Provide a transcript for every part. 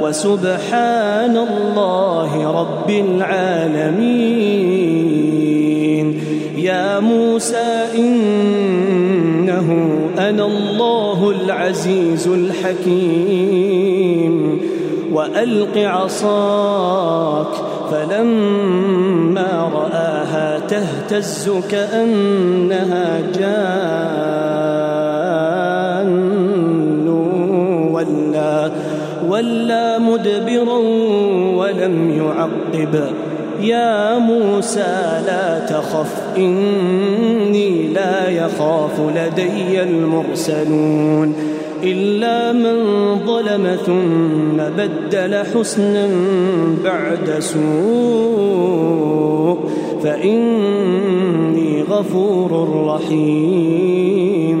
وسبحان الله رب العالمين. يا موسى إنه أنا الله العزيز الحكيم. وألق عصاك فلما رآها تهتز كأنها جان. ولا مدبرا ولم يعقب. يا موسى لا تخف إني لا يخاف لدي المرسلون. إلا من ظلم ثم بدل حسنا بعد سوء فإني غفور رحيم.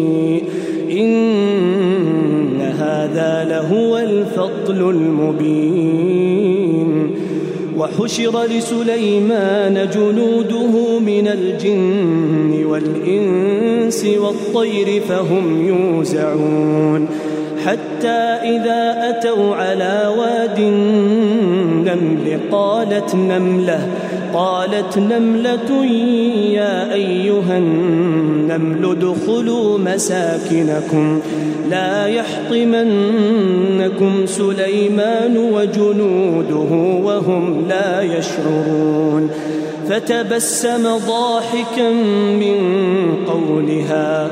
هذا لهو الفضل المبين. وحشر لسليمان جنوده من الجن والإنس والطير فهم يوزعون. حتى إذا أتوا على واد النمل قالت نملة قالت نملة يا أيها النمل ادخلوا مساكنكم لا يحطمنكم سليمان وجنوده وهم لا يشعرون فتبسم ضاحكا من قولها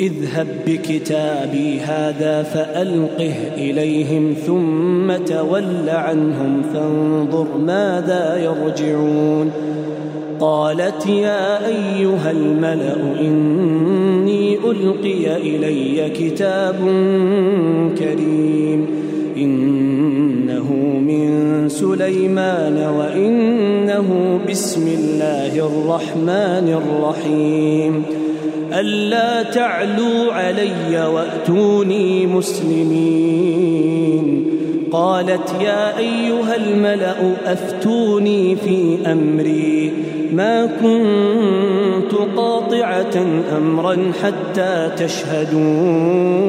اذهب بكتابي هذا فألقه إليهم ثم تول عنهم فانظر ماذا يرجعون. قالت يا أيها الملأ إني ألقي إلي كتاب كريم. إنه من سليمان وإنه بسم الله الرحمن الرحيم. ألا تعلوا علي وأتوني مسلمين. قالت يا أيها الملأ أفتوني في أمري. ما كنت قاطعة أمرا حتى تشهدون.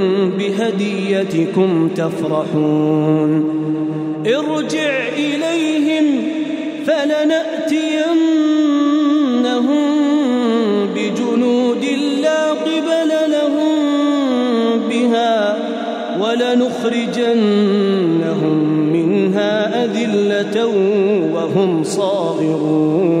بهديتكم تفرحون. ارجع إليهم فلنأتينهم بجنود لا قبل لهم بها ولنخرجنهم منها أذلة وهم صاغرون.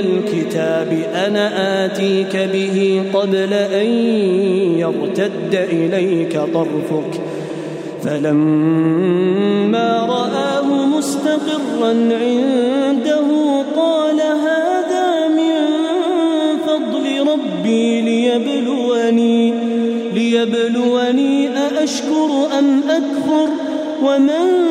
الكتاب أنا آتيك به قبل أن يرتد إليك طرفك. فلما رآه مستقرا عنده قال هذا من فضل ربي ليبلوني ليبلوني أأشكر أم أكفر؟ ومن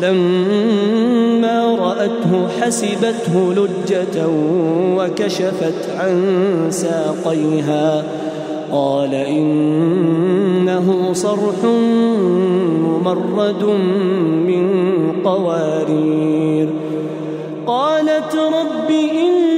فلما رأته حسبته لجة وكشفت عن ساقيها. قال إنه صرح ممرد من قوارير. قالت رب إني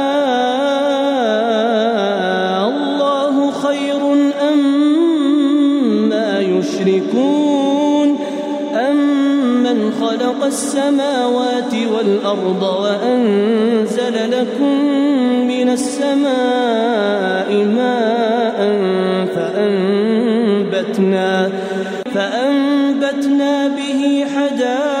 خير أما يشركون أمن خلق السماوات والأرض وأنزل لكم من السماء ماء فأنبتنا فأنبتنا به حدائق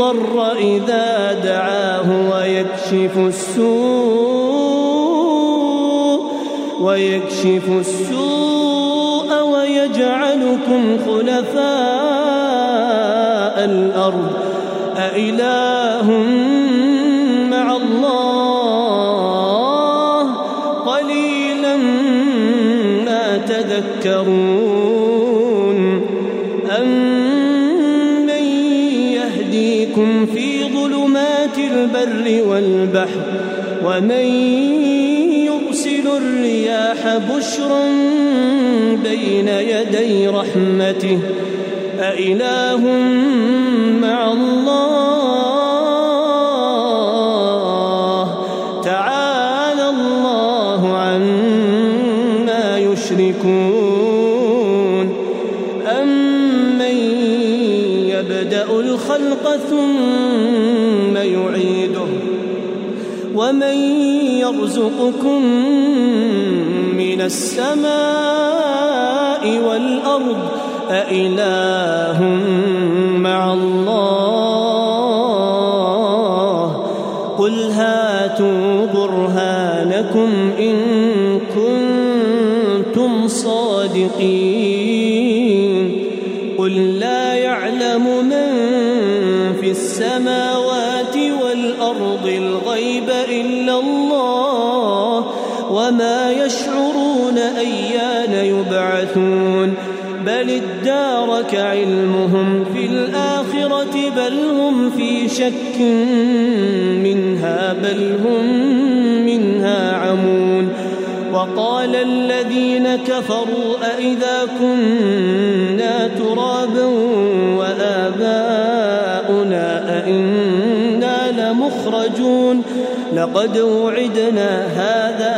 المضطر إذا دعاه ويكشف السوء ويكشف السوء ويجعلكم خلفاء الأرض. أإله مع الله؟ قليلا ما تذكرون. ومن يرسل الرياح بشرا بين يدي رحمته أإله مع الله؟ يرزقكم من السماء والأرض أإله مع الله. قل هاتوا برهانكم إن كنتم صادقين. قل لا يعلم من في السماوات والأرض الغيب إلا الله. وما يشعرون أيان يبعثون بل ادارك علمهم في الآخرة بل هم في شك منها بل هم منها عمون وقال الذين كفروا أئذا كنا ترابا وآباؤنا أئنا لمخرجون لقد وعدنا هذا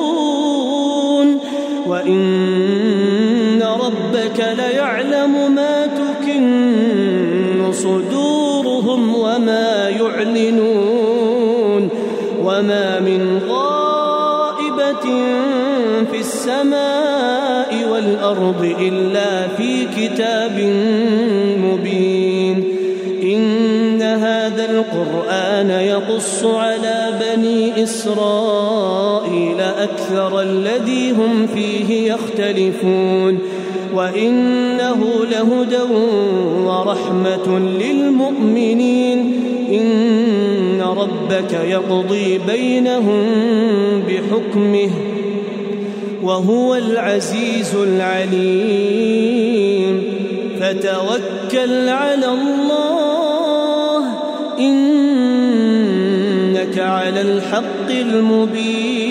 وإن ربك ليعلم ما تكن صدورهم وما يعلنون وما من غائبة في السماء والأرض إلا في كتاب مبين إن هذا القرآن يقص على بني إسرائيل أكثر الذي هم فيه يختلفون وإنه لهدى ورحمة للمؤمنين إن ربك يقضي بينهم بحكمه وهو العزيز العليم فتوكل على الله إنك على الحق المبين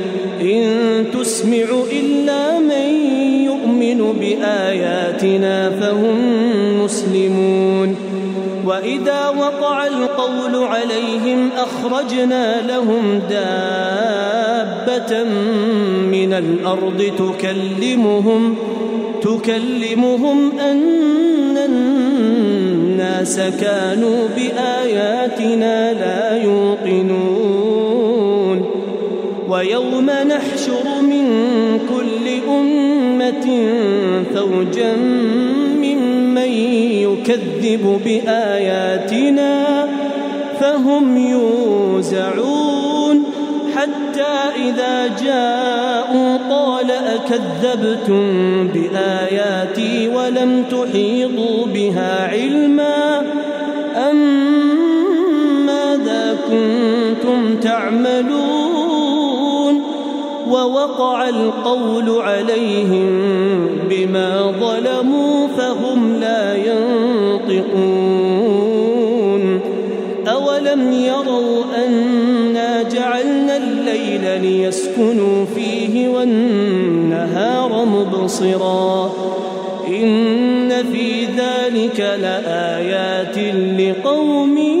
بآياتنا فهم مسلمون وإذا وقع القول عليهم أخرجنا لهم دابة من الأرض تكلمهم تكلمهم أن الناس كانوا بآياتنا لا يوقنون ويوم نحشر من كل أمة فوجا ممن يكذب بآياتنا فهم يوزعون حتى إذا جاءوا قال أكذبتم بآياتي ولم تحيطوا بها علما أم ماذا كنتم تعملون ووقع القول عليهم بما ظلموا فهم لا ينطقون. أولم يروا أنا جعلنا الليل ليسكنوا فيه والنهار مبصرا. إن في ذلك لآيات لقوم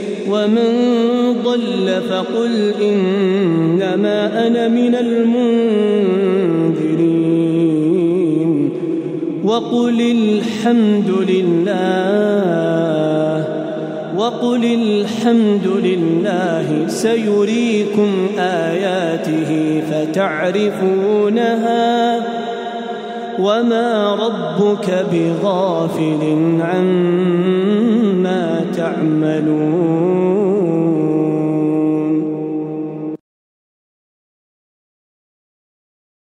ومن ضل فقل إنما أنا من المنذرين. وقل الحمد لله وقل الحمد لله سيريكم آياته فتعرفونها. وما ربك بغافل عما تعملون.